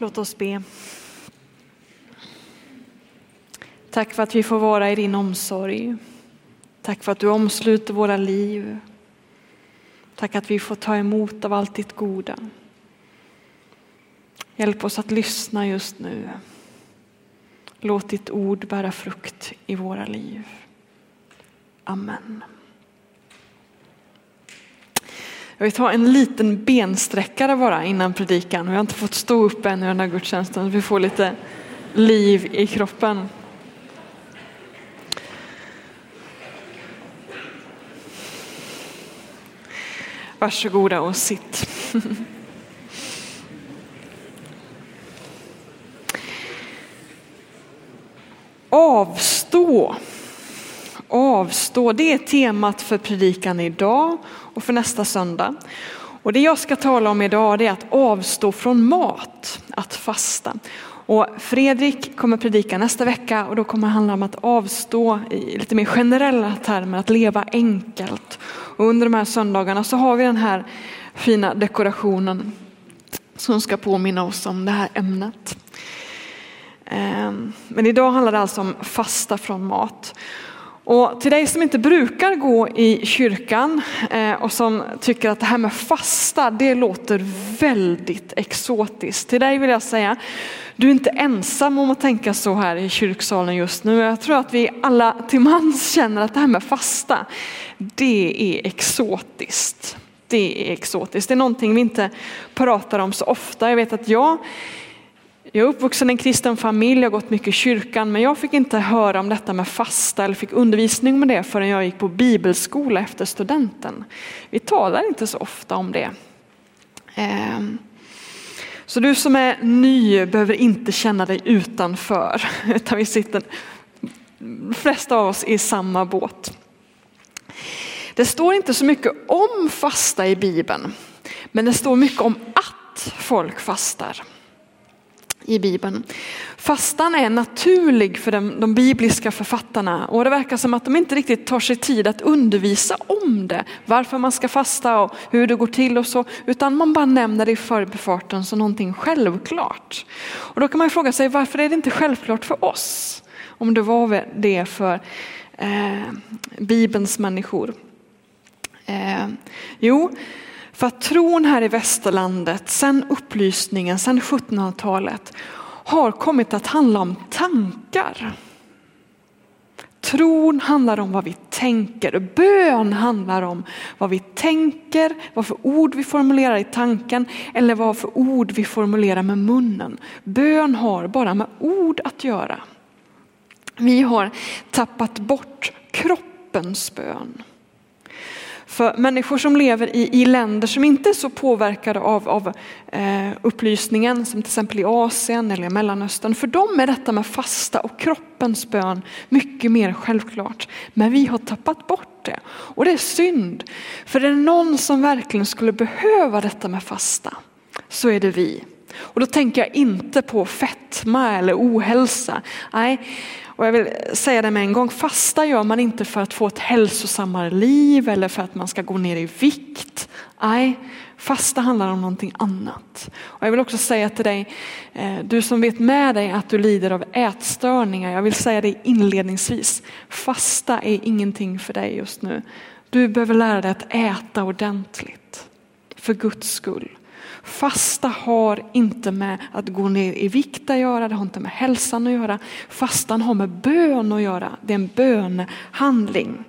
Låt oss be. Tack för att vi får vara i din omsorg. Tack för att du omsluter våra liv. Tack att vi får ta emot av allt ditt goda. Hjälp oss att lyssna just nu. Låt ditt ord bära frukt i våra liv. Amen. Jag vill ta en liten bensträckare bara innan predikan. Vi har inte fått stå upp än i den här gudstjänsten. Så vi får lite liv i kroppen. Varsågoda och sitt. Avstå. Avstå, det är temat för predikan idag och för nästa söndag. Och det jag ska tala om idag är att avstå från mat, att fasta. Och Fredrik kommer predika nästa vecka och då kommer det handla om att avstå i lite mer generella termer, att leva enkelt. Och under de här söndagarna så har vi den här fina dekorationen som ska påminna oss om det här ämnet. Ehm, men idag handlar det alltså om fasta från mat. Och till dig som inte brukar gå i kyrkan eh, och som tycker att det här med fasta, det låter väldigt exotiskt. Till dig vill jag säga, du är inte ensam om att tänka så här i kyrksalen just nu. Jag tror att vi alla till mans känner att det här med fasta, det är exotiskt. Det är exotiskt. Det är någonting vi inte pratar om så ofta. Jag vet att jag jag är uppvuxen i en kristen familj, jag har gått mycket i kyrkan, men jag fick inte höra om detta med fasta eller fick undervisning med det förrän jag gick på bibelskola efter studenten. Vi talar inte så ofta om det. Ehm, så du som är ny behöver inte känna dig utanför, utan vi sitter, de flesta av oss, i samma båt. Det står inte så mycket om fasta i Bibeln, men det står mycket om att folk fastar i Bibeln. Fastan är naturlig för de, de, bibliska författarna och det verkar som att de inte riktigt tar sig tid att undervisa om det, varför man ska fasta och hur det går till och så, utan man bara nämner det i förbifarten som någonting självklart. Och då kan man fråga sig varför är det inte självklart för oss? Om det var det för eh, Bibelns människor. Eh, jo, för att tron här i västerlandet, sedan upplysningen, sedan 1700-talet, har kommit att handla om tankar. Tron handlar om vad vi tänker, bön handlar om vad vi tänker, vad för ord vi formulerar i tanken eller vad för ord vi formulerar med munnen. Bön har bara med ord att göra. Vi har tappat bort kroppens bön. För människor som lever i, i länder som inte är så påverkade av, av eh, upplysningen, som till exempel i Asien eller i Mellanöstern, för dem är detta med fasta och kroppens bön mycket mer självklart. Men vi har tappat bort det och det är synd. För är det någon som verkligen skulle behöva detta med fasta så är det vi. Och då tänker jag inte på fetma eller ohälsa. Nej, och jag vill säga det med en gång, fasta gör man inte för att få ett hälsosammare liv eller för att man ska gå ner i vikt. Nej, fasta handlar om någonting annat. Och jag vill också säga till dig, eh, du som vet med dig att du lider av ätstörningar, jag vill säga det inledningsvis, fasta är ingenting för dig just nu. Du behöver lära dig att äta ordentligt, för Guds skull. Fasta har inte med att gå ner i vikt att göra, det har inte med hälsan att göra. Fastan har med bön att göra, det är en bönhandling.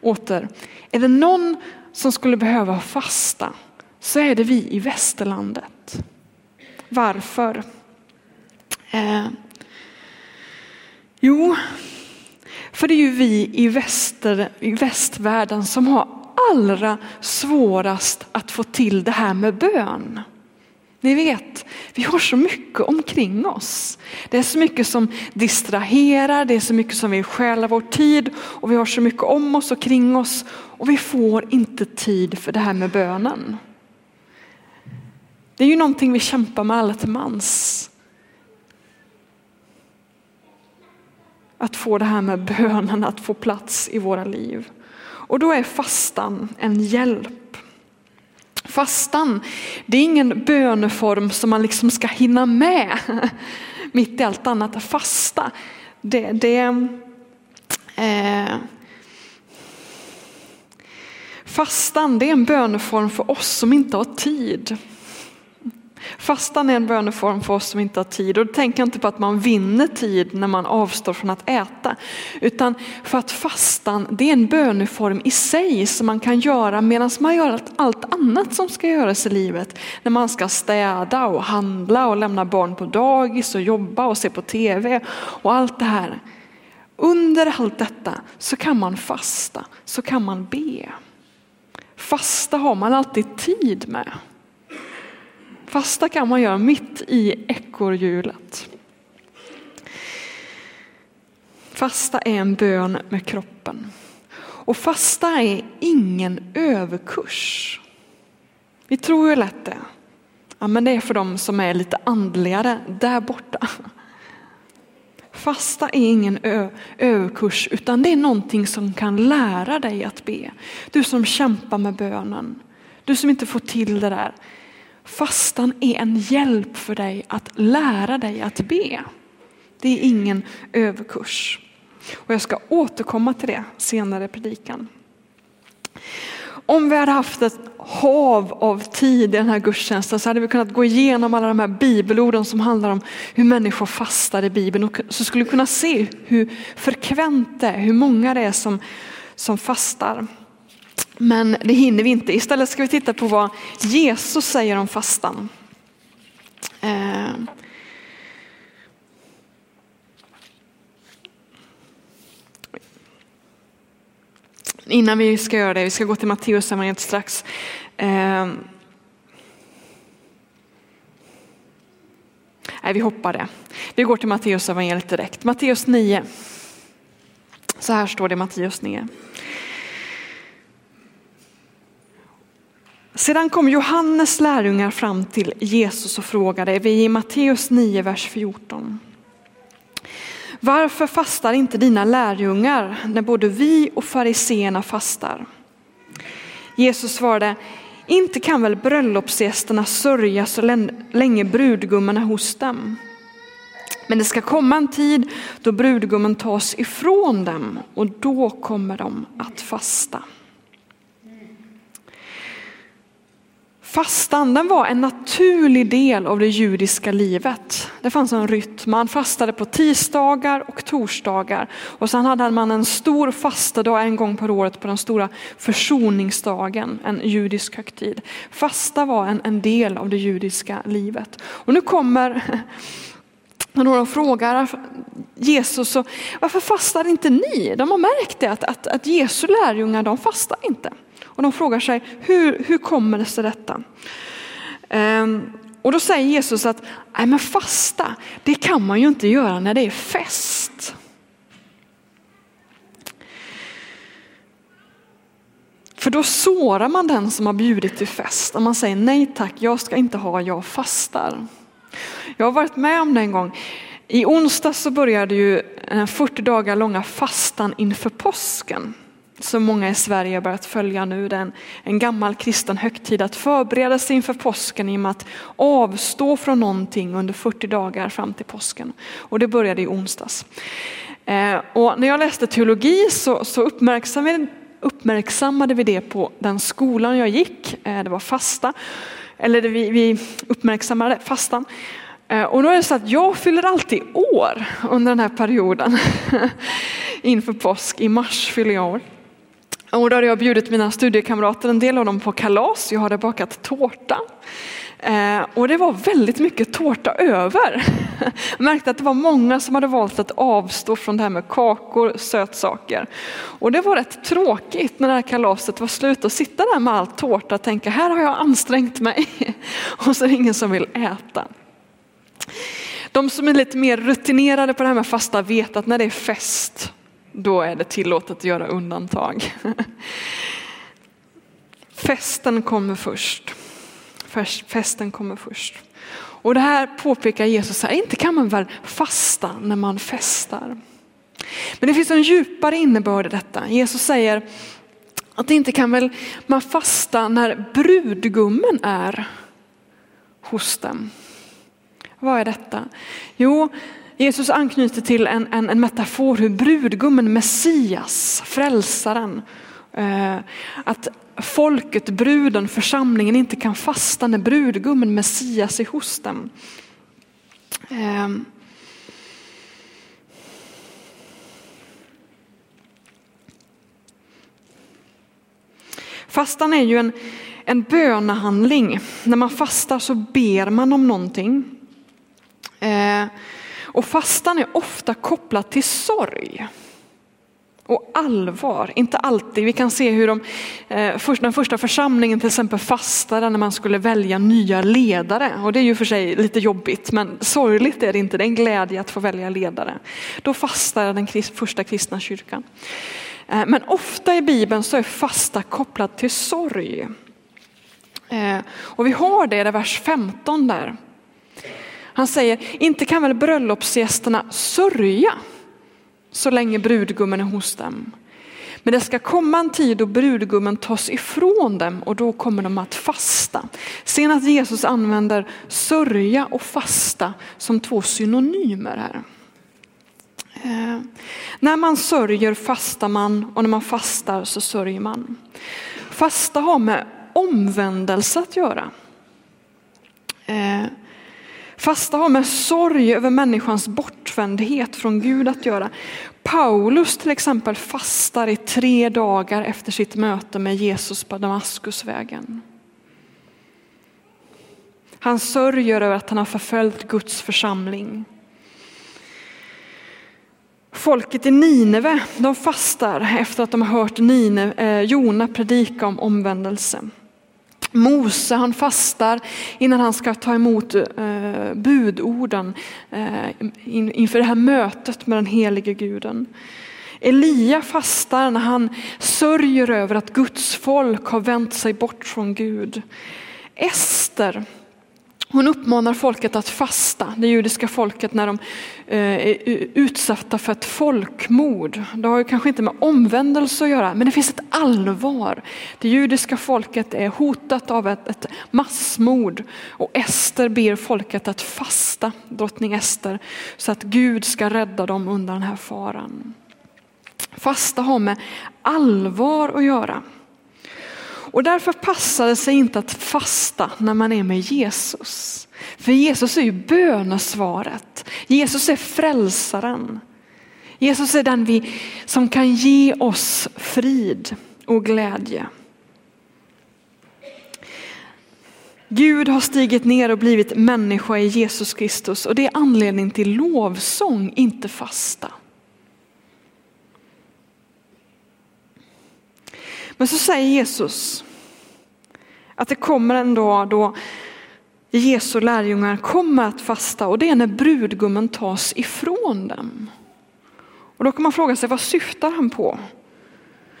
Åter, är det någon som skulle behöva fasta så är det vi i västerlandet. Varför? Eh, jo, för det är ju vi i, väster, i västvärlden som har allra svårast att få till det här med bön. Ni vet, vi har så mycket omkring oss. Det är så mycket som distraherar, det är så mycket som vill stjäla vår tid och vi har så mycket om oss och kring oss och vi får inte tid för det här med bönen. Det är ju någonting vi kämpar med alla till mans. Att få det här med bönen att få plats i våra liv. Och då är fastan en hjälp. Fastan, det är ingen böneform som man liksom ska hinna med mitt i allt annat. Fasta, det, det eh, Fastan det är en böneform för oss som inte har tid. Fastan är en böneform för oss som inte har tid och då tänker jag inte på att man vinner tid när man avstår från att äta. Utan för att fastan det är en böneform i sig som man kan göra medan man gör allt annat som ska göras i livet. När man ska städa och handla och lämna barn på dagis och jobba och se på tv och allt det här. Under allt detta så kan man fasta, så kan man be. Fasta har man alltid tid med. Fasta kan man göra mitt i ekorrhjulet. Fasta är en bön med kroppen. Och fasta är ingen överkurs. Vi tror ju lätt det. Ja, men det är för dem som är lite andligare där borta. Fasta är ingen överkurs utan det är någonting som kan lära dig att be. Du som kämpar med bönen, du som inte får till det där. Fastan är en hjälp för dig att lära dig att be. Det är ingen överkurs. Och jag ska återkomma till det senare i predikan. Om vi hade haft ett hav av tid i den här gudstjänsten så hade vi kunnat gå igenom alla de här bibelorden som handlar om hur människor fastar i Bibeln och så skulle vi kunna se hur frekvent det är, hur många det är som, som fastar. Men det hinner vi inte. Istället ska vi titta på vad Jesus säger om fastan. Eh. Innan vi ska göra det, vi ska gå till Matteus evangeliet strax. Eh. Nej, vi hoppar det. Vi går till Matteus evangeliet direkt. Matteus 9. Så här står det i Matteus 9. Sedan kom Johannes lärjungar fram till Jesus och frågade, vi är i Matteus 9, vers 14. Varför fastar inte dina lärjungar när både vi och fariseerna fastar? Jesus svarade, inte kan väl bröllopsgästerna sörja så länge brudgummen är hos dem. Men det ska komma en tid då brudgummen tas ifrån dem och då kommer de att fasta. Fastan den var en naturlig del av det judiska livet. Det fanns en rytm. Man fastade på tisdagar och torsdagar. Och sen hade man en stor fastedag en gång per året på den stora försoningsdagen, en judisk högtid. Fasta var en, en del av det judiska livet. Och nu kommer några frågar Jesus, varför fastar inte ni? De har märkt det, att, att, att Jesu lärjungar de fastar inte. Och de frågar sig, hur, hur kommer det sig detta? Ehm, och då säger Jesus att, nej men fasta, det kan man ju inte göra när det är fest. För då sårar man den som har bjudit till fest. Och man säger nej tack, jag ska inte ha, jag fastar. Jag har varit med om det en gång. I onsdag så började ju den 40 dagar långa fastan inför påsken som många i Sverige har börjat följa nu. Det är en, en gammal kristen högtid att förbereda sig inför påsken genom att avstå från någonting under 40 dagar fram till påsken. Och det började i onsdags. Eh, och när jag läste teologi så, så uppmärksammade, uppmärksammade vi det på den skolan jag gick. Eh, det var fasta, eller det vi, vi uppmärksammade fastan. Eh, och då är det så att jag fyller alltid år under den här perioden inför påsk. I mars fyller jag år. Och då hade jag bjudit mina studiekamrater, en del av dem på kalas. Jag hade bakat tårta. Eh, och det var väldigt mycket tårta över. Jag märkte att det var många som hade valt att avstå från det här med kakor, sötsaker. Och det var rätt tråkigt när det här kalaset var slut att sitta där med all tårta och tänka här har jag ansträngt mig och så är det ingen som vill äta. De som är lite mer rutinerade på det här med fasta vet att när det är fest då är det tillåtet att göra undantag. Festen kommer först. Festen kommer först. Och det här påpekar Jesus här, inte kan man väl fasta när man festar. Men det finns en djupare innebörd i detta. Jesus säger Att inte kan väl man fasta när brudgummen är hos dem. Vad är detta? Jo, Jesus anknyter till en, en, en metafor hur brudgummen, Messias, frälsaren, eh, att folket, bruden, församlingen inte kan fasta när brudgummen, Messias är hos dem. Eh, Fastan är ju en, en bönehandling. När man fastar så ber man om någonting. Och fastan är ofta kopplad till sorg och allvar, inte alltid. Vi kan se hur de, eh, den första församlingen till exempel fastade när man skulle välja nya ledare. Och det är ju för sig lite jobbigt, men sorgligt är det inte. Det är en glädje att få välja ledare. Då fastade den första kristna kyrkan. Eh, men ofta i Bibeln så är fasta kopplad till sorg. Eh, och vi har det i vers 15 där. Han säger, inte kan väl bröllopsgästerna sörja så länge brudgummen är hos dem. Men det ska komma en tid då brudgummen tas ifrån dem och då kommer de att fasta. Sen att Jesus använder sörja och fasta som två synonymer här. Eh, när man sörjer fastar man och när man fastar så sörjer man. Fasta har med omvändelse att göra. Eh, fasta har med sorg över människans bortvändhet från Gud att göra. Paulus till exempel fastar i tre dagar efter sitt möte med Jesus på Damaskusvägen. Han sörjer över att han har förföljt Guds församling. Folket i Nineve de fastar efter att de har hört Nineve, eh, Jona predika om omvändelse. Mose han fastar innan han ska ta emot eh, budorden eh, in, inför det här mötet med den helige guden. Elia fastar när han sörjer över att Guds folk har vänt sig bort från Gud. Ester hon uppmanar folket att fasta, det judiska folket när de eh, är utsatta för ett folkmord. Det har ju kanske inte med omvändelse att göra, men det finns ett allvar. Det judiska folket är hotat av ett, ett massmord och Ester ber folket att fasta, drottning Ester, så att Gud ska rädda dem undan den här faran. Fasta har med allvar att göra. Och därför passar det sig inte att fasta när man är med Jesus. För Jesus är ju bönesvaret. Jesus är frälsaren. Jesus är den vi, som kan ge oss frid och glädje. Gud har stigit ner och blivit människa i Jesus Kristus och det är anledning till lovsång, inte fasta. Men så säger Jesus att det kommer en dag då Jesu lärjungar kommer att fasta och det är när brudgummen tas ifrån dem. Och då kan man fråga sig vad syftar han på?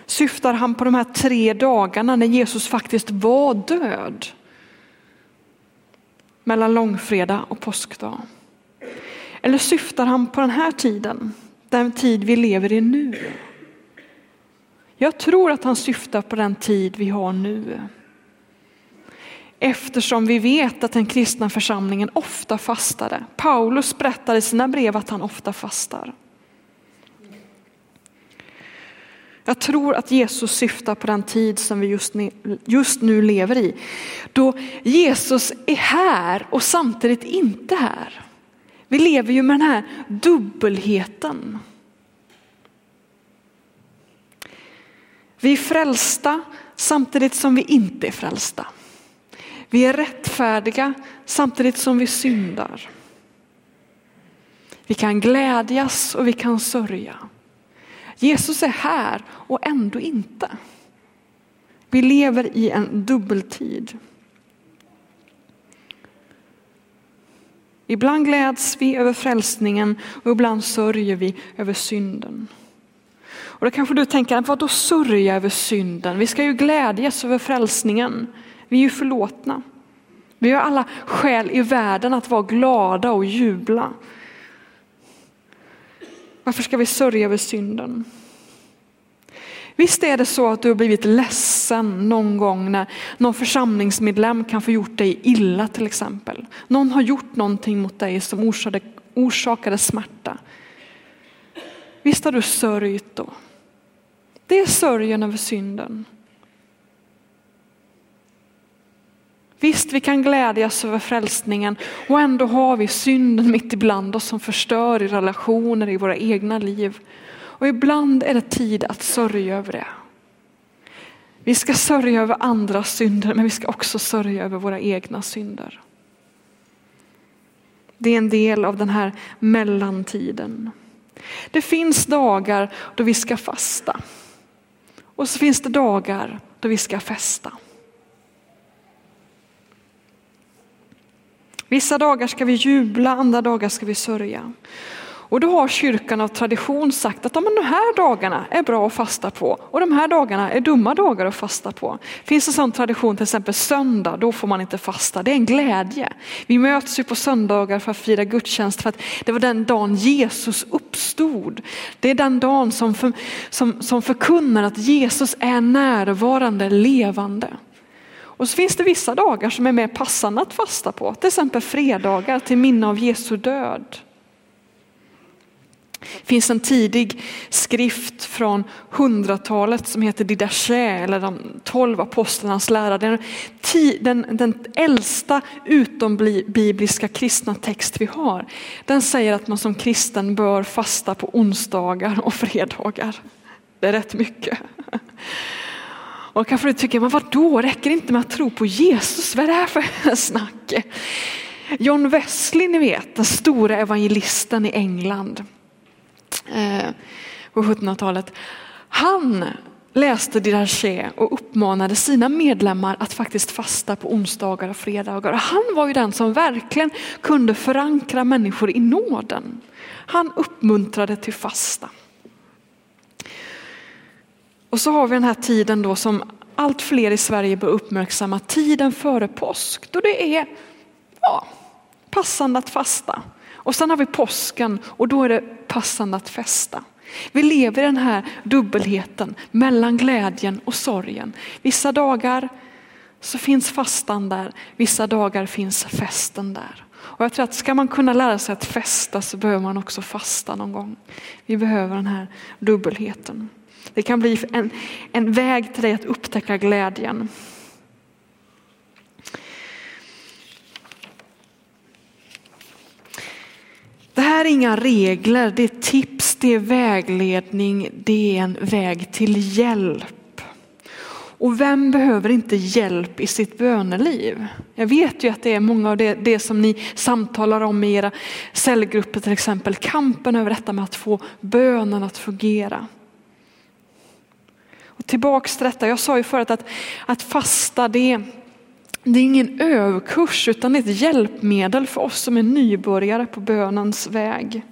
Syftar han på de här tre dagarna när Jesus faktiskt var död? Mellan långfredag och påskdag. Eller syftar han på den här tiden, den tid vi lever i nu? Jag tror att han syftar på den tid vi har nu. Eftersom vi vet att den kristna församlingen ofta fastade. Paulus berättar i sina brev att han ofta fastar. Jag tror att Jesus syftar på den tid som vi just nu, just nu lever i. Då Jesus är här och samtidigt inte här. Vi lever ju med den här dubbelheten. Vi är frälsta samtidigt som vi inte är frälsta. Vi är rättfärdiga samtidigt som vi syndar. Vi kan glädjas och vi kan sörja. Jesus är här och ändå inte. Vi lever i en dubbeltid. Ibland gläds vi över frälsningen och ibland sörjer vi över synden. Och då kanske du tänker, vad då sörja över synden? Vi ska ju glädjas över frälsningen. Vi är ju förlåtna. Vi har alla skäl i världen att vara glada och jubla. Varför ska vi sörja över synden? Visst är det så att du har blivit ledsen någon gång när någon församlingsmedlem kan få gjort dig illa till exempel. Någon har gjort någonting mot dig som orsakade, orsakade smärta. Visst har du sörjt då? Det är sörjen över synden. Visst, vi kan glädjas över frälsningen och ändå har vi synden mitt ibland oss som förstör i relationer i våra egna liv. Och ibland är det tid att sörja över det. Vi ska sörja över andras synder men vi ska också sörja över våra egna synder. Det är en del av den här mellantiden. Det finns dagar då vi ska fasta. Och så finns det dagar då vi ska festa. Vissa dagar ska vi jubla, andra dagar ska vi sörja. Och då har kyrkan av tradition sagt att de här dagarna är bra att fasta på och de här dagarna är dumma dagar att fasta på. Finns det sån tradition, till exempel söndag, då får man inte fasta. Det är en glädje. Vi möts ju på söndagar för att fira gudstjänst för att det var den dagen Jesus uppstod. Det är den dagen som, för, som, som förkunnar att Jesus är närvarande, levande. Och så finns det vissa dagar som är mer passande att fasta på, till exempel fredagar till minne av Jesu död. Det finns en tidig skrift från hundratalet som heter Didache eller de tolv apostlarnas lära. Den, den, den äldsta utombibliska kristna text vi har. Den säger att man som kristen bör fasta på onsdagar och fredagar. Det är rätt mycket. Och kanske du tycker, men vadå, räcker det inte med att tro på Jesus? Vad är det här för snack? John Wesley, ni vet, den stora evangelisten i England Eh, på 1700-talet. Han läste Didache och uppmanade sina medlemmar att faktiskt fasta på onsdagar och fredagar. Han var ju den som verkligen kunde förankra människor i nåden. Han uppmuntrade till fasta. Och så har vi den här tiden då som allt fler i Sverige bör uppmärksamma, tiden före påsk då det är ja, passande att fasta. Och sen har vi påsken och då är det passande att festa. Vi lever i den här dubbelheten mellan glädjen och sorgen. Vissa dagar så finns fastan där, vissa dagar finns festen där. Och jag tror att ska man kunna lära sig att festa så behöver man också fasta någon gång. Vi behöver den här dubbelheten. Det kan bli en, en väg till dig att upptäcka glädjen. Är inga regler, det är tips, det är vägledning, det är en väg till hjälp. Och vem behöver inte hjälp i sitt böneliv? Jag vet ju att det är många av det, det som ni samtalar om i era cellgrupper till exempel, kampen över detta med att få bönen att fungera. Och tillbaks till detta, jag sa ju förut att, att fasta det, det är ingen överkurs utan ett hjälpmedel för oss som är nybörjare på bönens väg.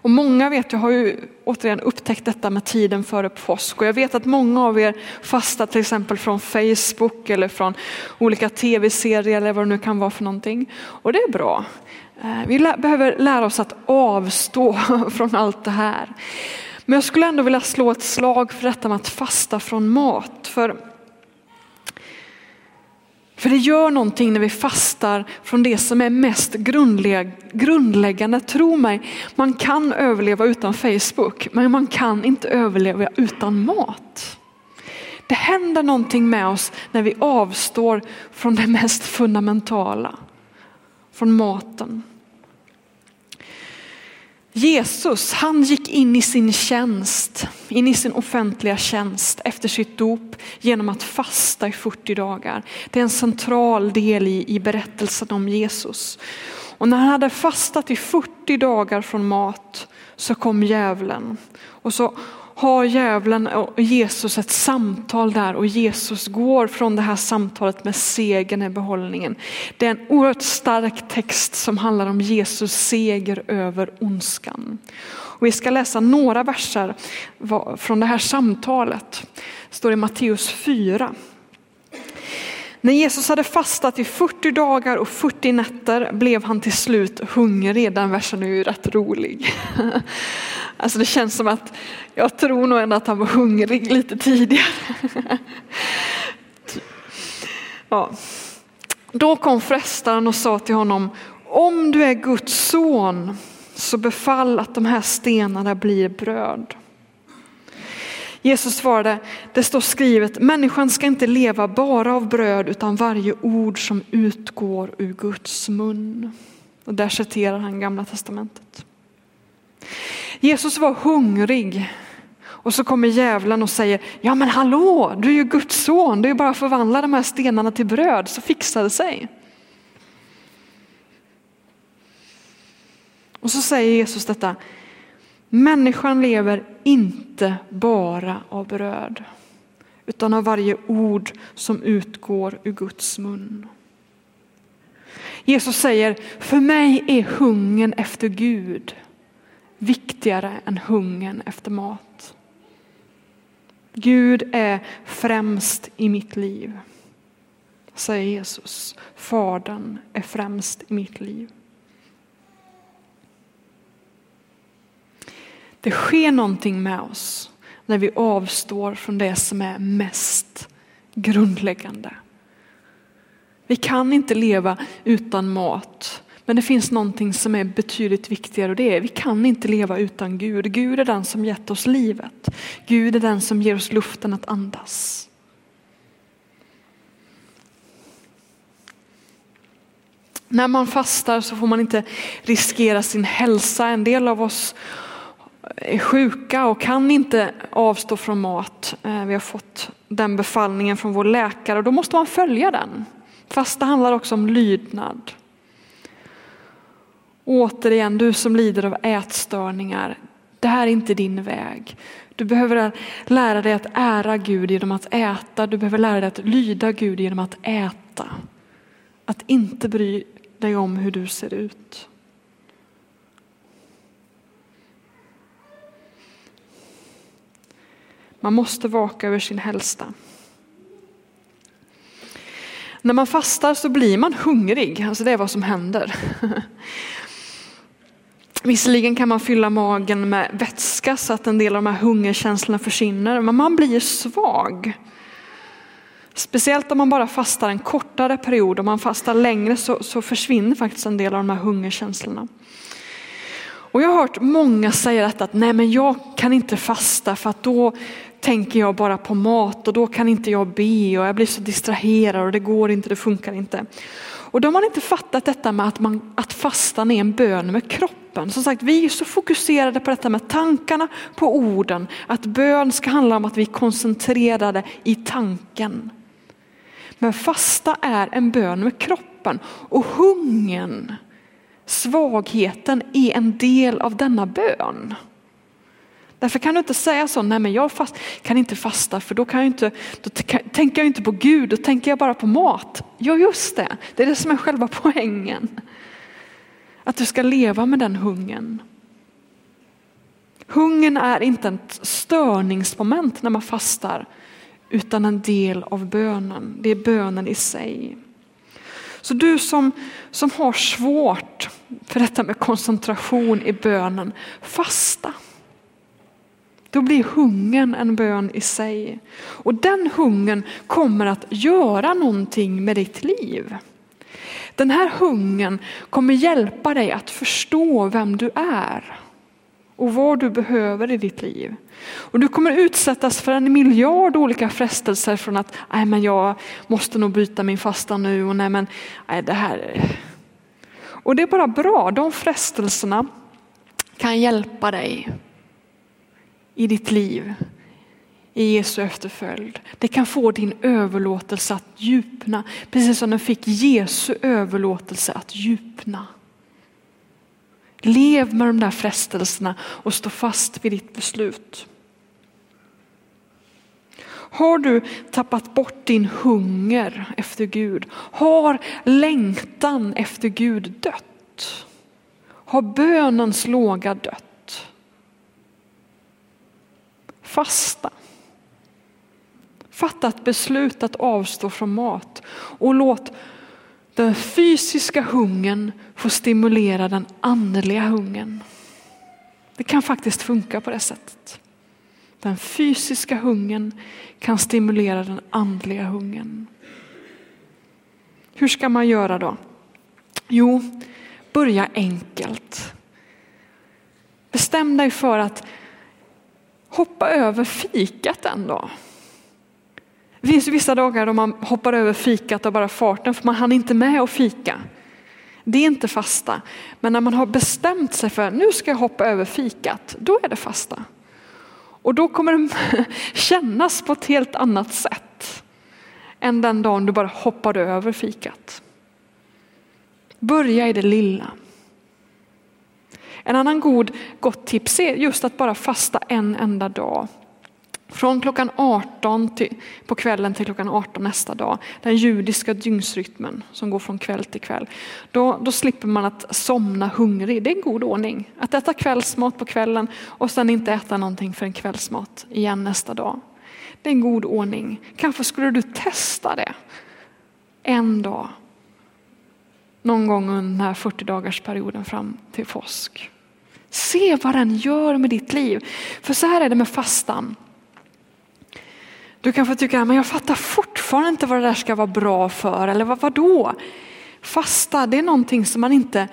Och många vet jag har ju återigen upptäckt detta med tiden före påsk och jag vet att många av er fastar till exempel från Facebook eller från olika tv-serier eller vad det nu kan vara för någonting. Och det är bra. Eh, vi behöver lära oss att avstå från allt det här. Men jag skulle ändå vilja slå ett slag för detta med att fasta från mat. För, för det gör någonting när vi fastar från det som är mest grundläggande. Tro mig, man kan överleva utan Facebook, men man kan inte överleva utan mat. Det händer någonting med oss när vi avstår från det mest fundamentala, från maten. Jesus, han gick in i sin tjänst, in i sin offentliga tjänst efter sitt dop genom att fasta i 40 dagar. Det är en central del i, i berättelsen om Jesus. Och när han hade fastat i 40 dagar från mat så kom djävulen. Och så har djävulen och Jesus ett samtal där och Jesus går från det här samtalet med segern i behållningen. Det är en oerhört stark text som handlar om Jesus seger över ondskan. Och vi ska läsa några verser från det här samtalet. Det står i Matteus 4. När Jesus hade fastat i 40 dagar och 40 nätter blev han till slut hungrig. Den versen är ju rätt rolig. Alltså det känns som att jag tror nog ändå att han var hungrig lite tidigare. Ja. Då kom frestaren och sa till honom, om du är Guds son så befall att de här stenarna blir bröd. Jesus svarade, det står skrivet, människan ska inte leva bara av bröd utan varje ord som utgår ur Guds mun. Och där citerar han gamla testamentet. Jesus var hungrig och så kommer djävulen och säger, ja men hallå, du är ju Guds son, det är bara att förvandla de här stenarna till bröd så fixar det sig. Och så säger Jesus detta, människan lever inte bara av bröd utan av varje ord som utgår ur Guds mun. Jesus säger, för mig är hungern efter Gud viktigare än hungern efter mat. Gud är främst i mitt liv, säger Jesus. Fadern är främst i mitt liv. Det sker någonting med oss när vi avstår från det som är mest grundläggande. Vi kan inte leva utan mat, men det finns någonting som är betydligt viktigare och det är vi kan inte leva utan Gud. Gud är den som gett oss livet. Gud är den som ger oss luften att andas. När man fastar så får man inte riskera sin hälsa. En del av oss är sjuka och kan inte avstå från mat. Eh, vi har fått den befallningen från vår läkare och då måste man följa den. Fasta handlar också om lydnad. Återigen, du som lider av ätstörningar, det här är inte din väg. Du behöver lära dig att ära Gud genom att äta, du behöver lära dig att lyda Gud genom att äta. Att inte bry dig om hur du ser ut. Man måste vaka över sin hälsa. När man fastar så blir man hungrig, alltså det är vad som händer. Visserligen kan man fylla magen med vätska så att en del av de här hungerkänslorna försvinner, men man blir svag. Speciellt om man bara fastar en kortare period, om man fastar längre så, så försvinner faktiskt en del av de här hungerkänslorna. Och jag har hört många säga detta att nej men jag kan inte fasta för att då tänker jag bara på mat och då kan inte jag be och jag blir så distraherad och det går inte, det funkar inte. Och då har man inte fattat detta med att, man, att fastan är en bön med kroppen. Som sagt, vi är så fokuserade på detta med tankarna, på orden, att bön ska handla om att vi är koncentrerade i tanken. Men fasta är en bön med kroppen och hungern, svagheten är en del av denna bön. Därför kan du inte säga så, nej men jag fast, kan inte fasta för då, kan jag inte, då tänker jag inte på Gud, då tänker jag bara på mat. Ja just det, det är det som är själva poängen. Att du ska leva med den hungern. Hungern är inte ett störningsmoment när man fastar utan en del av bönen. Det är bönen i sig. Så du som, som har svårt för detta med koncentration i bönen, fasta. Då blir hungern en bön i sig. Och den hungern kommer att göra någonting med ditt liv. Den här hungern kommer hjälpa dig att förstå vem du är och vad du behöver i ditt liv. Och du kommer utsättas för en miljard olika frestelser från att nej men jag måste nog byta min fasta nu och nej men nej, det här. Och det är bara bra, de frestelserna kan hjälpa dig i ditt liv i Jesu efterföljd. Det kan få din överlåtelse att djupna, precis som den fick Jesu överlåtelse att djupna. Lev med de där frestelserna och stå fast vid ditt beslut. Har du tappat bort din hunger efter Gud? Har längtan efter Gud dött? Har bönens låga dött? Fasta. Fatta ett beslut att avstå från mat och låt den fysiska hungern få stimulera den andliga hungern. Det kan faktiskt funka på det sättet. Den fysiska hungern kan stimulera den andliga hungern. Hur ska man göra då? Jo, börja enkelt. Bestäm dig för att hoppa över fikat en dag. Det finns vissa dagar då man hoppar över fikat av bara farten för man hann inte med att fika. Det är inte fasta. Men när man har bestämt sig för att nu ska jag hoppa över fikat, då är det fasta. Och då kommer det kännas på ett helt annat sätt än den dagen du bara hoppade över fikat. Börja i det lilla. En annan god gott tips är just att bara fasta en enda dag. Från klockan 18 till, på kvällen till klockan 18 nästa dag, den judiska dygnsrytmen som går från kväll till kväll. Då, då slipper man att somna hungrig, det är en god ordning. Att äta kvällsmat på kvällen och sen inte äta någonting för en kvällsmat igen nästa dag. Det är en god ordning. Kanske skulle du testa det en dag. Någon gång under den här 40 dagars perioden fram till påsk. Se vad den gör med ditt liv. För så här är det med fastan. Du kanske tycker att jag fattar fortfarande inte vad det där ska vara bra för. Eller vad, vadå? Fasta, det är någonting som man inte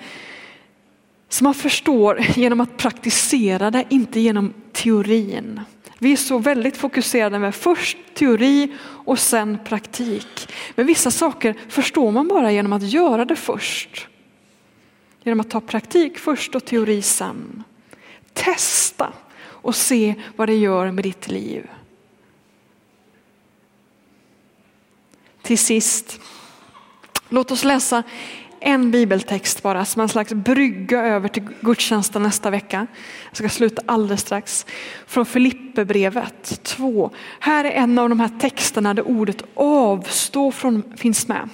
som man förstår genom att praktisera det, inte genom teorin. Vi är så väldigt fokuserade med först teori och sen praktik. Men vissa saker förstår man bara genom att göra det först. Genom att ta praktik först och teori sen. Testa och se vad det gör med ditt liv. Till sist, låt oss läsa en bibeltext bara som en slags brygga över till gudstjänsten nästa vecka. Jag ska sluta alldeles strax. Från Filipperbrevet 2. Här är en av de här texterna där ordet avstå från finns med.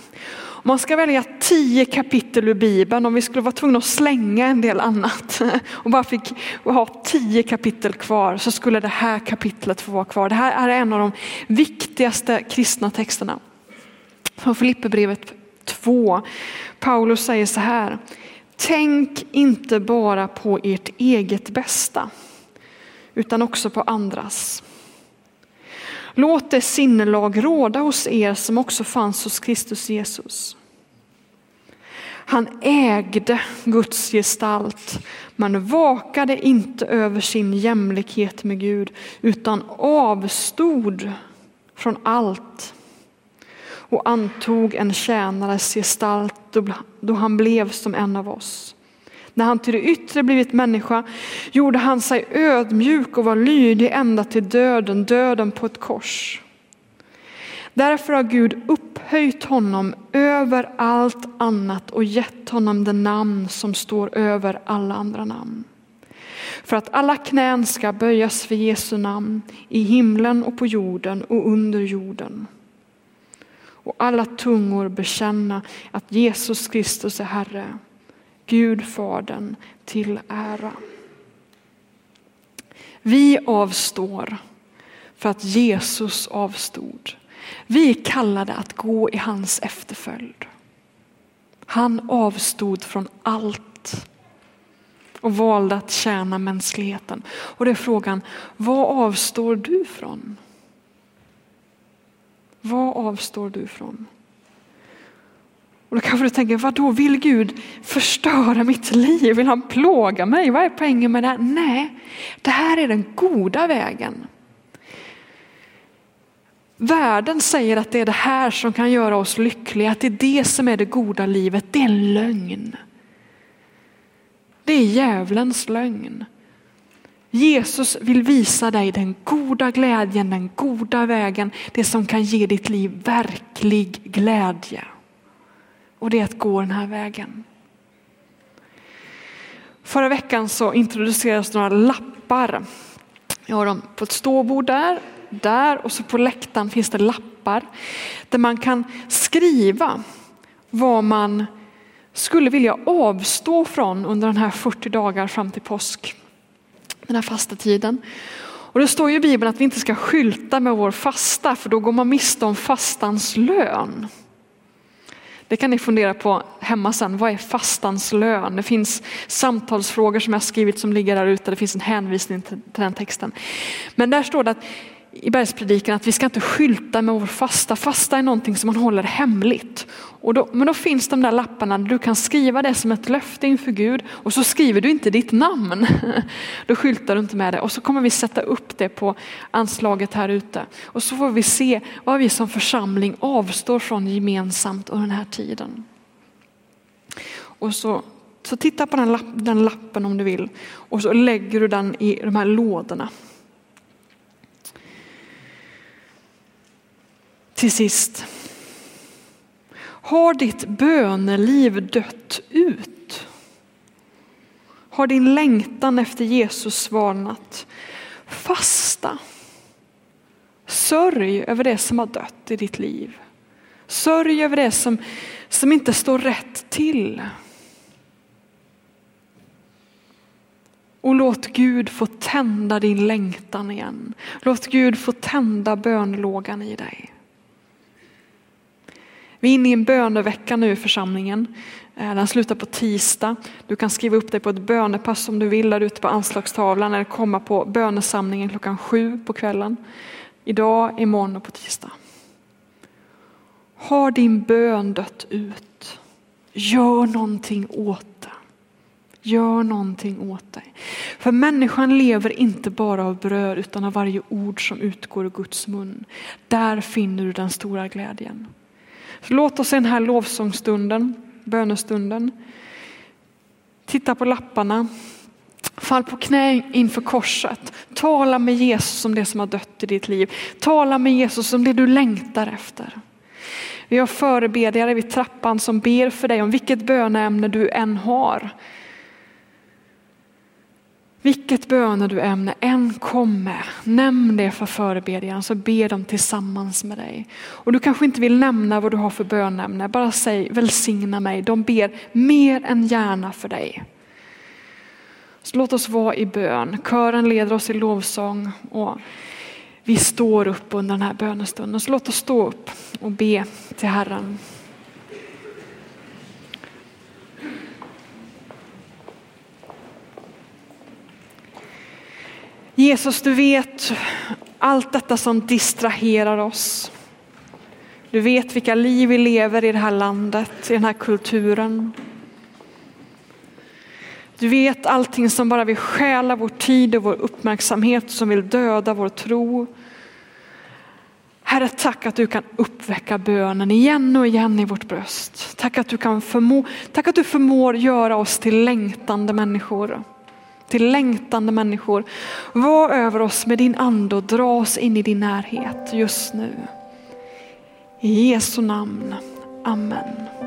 Man ska välja tio kapitel ur Bibeln om vi skulle vara tvungna att slänga en del annat och bara fick ha tio kapitel kvar så skulle det här kapitlet få vara kvar. Det här är en av de viktigaste kristna texterna. Från Filipperbrevet 2. Paulus säger så här. Tänk inte bara på ert eget bästa utan också på andras. Låt det sinnelag råda hos er som också fanns hos Kristus Jesus. Han ägde Guds gestalt, men vakade inte över sin jämlikhet med Gud utan avstod från allt och antog en tjänares gestalt då han blev som en av oss. När han till det yttre blivit människa gjorde han sig ödmjuk och var lydig ända till döden, döden på ett kors. Därför har Gud upphöjt honom över allt annat och gett honom det namn som står över alla andra namn. För att alla knän ska böjas för Jesu namn i himlen och på jorden och under jorden och alla tungor bekänna att Jesus Kristus är Herre, Gud Fadern till ära. Vi avstår för att Jesus avstod. Vi är kallade att gå i hans efterföljd. Han avstod från allt och valde att tjäna mänskligheten. Och det är frågan, vad avstår du från? Vad avstår du från? Och då kanske du tänker, vad då vill Gud förstöra mitt liv? Vill han plåga mig? Vad är poängen med det här? Nej, det här är den goda vägen. Världen säger att det är det här som kan göra oss lyckliga, att det är det som är det goda livet. Det är en lögn. Det är djävulens lögn. Jesus vill visa dig den goda glädjen, den goda vägen, det som kan ge ditt liv verklig glädje. Och det är att gå den här vägen. Förra veckan så introducerades några lappar. Jag har dem på ett ståbord där, där och så på läktaren finns det lappar där man kan skriva vad man skulle vilja avstå från under den här 40 dagar fram till påsk den här fasta tiden. Och det står ju i Bibeln att vi inte ska skylta med vår fasta för då går man miste om fastans lön. Det kan ni fundera på hemma sen. Vad är fastans lön? Det finns samtalsfrågor som jag skrivit som ligger där ute. Det finns en hänvisning till, den texten. Men där står det att i bergspredikan att vi ska inte skylta med vår fasta. Fasta är någonting som man håller hemligt. Och då, men då finns de där lapparna där du kan skriva det som ett löfte inför Gud och så skriver du inte ditt namn. Då skyltar du inte med det och så kommer vi sätta upp det på anslaget här ute. Och så får vi se vad vi som församling avstår från gemensamt under den här tiden. Och så, så titta på den, lapp, den lappen om du vill och så lägger du den i de här lådorna. Till sist. Har ditt böneliv dött ut? Har din längtan efter Jesus svalnat? Fasta. Sörj över det som har dött i ditt liv. Sörj över det som, som inte står rätt till. Och låt Gud få tända din längtan igen. Låt Gud få tända bönlågan i dig. Vi är inne i en bönevecka nu i församlingen. Eh, den slutar på tisdag. Du kan skriva upp dig på ett bönepass om du vill där ute på anslagstavlan eller komma på bönesamlingen klockan sju på kvällen. Idag, imorgon och på tisdag. Har din bön dött ut? Gör någonting åt det. Gör någonting åt dig. För människan lever inte bara av bröd utan av varje ord som utgår ur Guds mun. Där finner du den stora glädjen. Låt oss i den här lovsångsstunden, bönestunden, titta på lapparna, fall på knä inför korset, tala med Jesus om det som har dött i ditt liv, tala med Jesus om det du längtar efter. Vi har förebedjare vid trappan som ber för dig om vilket böneämne du än har. Vilket böne du än kommer, nämn det för förebedjaren så ber de tillsammans med dig. Och du kanske inte vill nämna vad du har för bönämne, bara säg välsigna mig. De ber mer än gärna för dig. Så låt oss vara i bön. Kören leder oss i lovsång och vi står upp under den här bönestunden. Så låt oss stå upp och be till Herren. Jesus, du vet allt detta som distraherar oss. Du vet vilka liv vi lever i det här landet, i den här kulturen. Du vet allting som bara vill stjäla vår tid och vår uppmärksamhet, som vill döda vår tro. Herre, tack att du kan uppväcka bönen igen och igen i vårt bröst. Tack att du, kan förmå, tack att du förmår göra oss till längtande människor till längtande människor. Var över oss med din ande och dra oss in i din närhet just nu. I Jesu namn. Amen.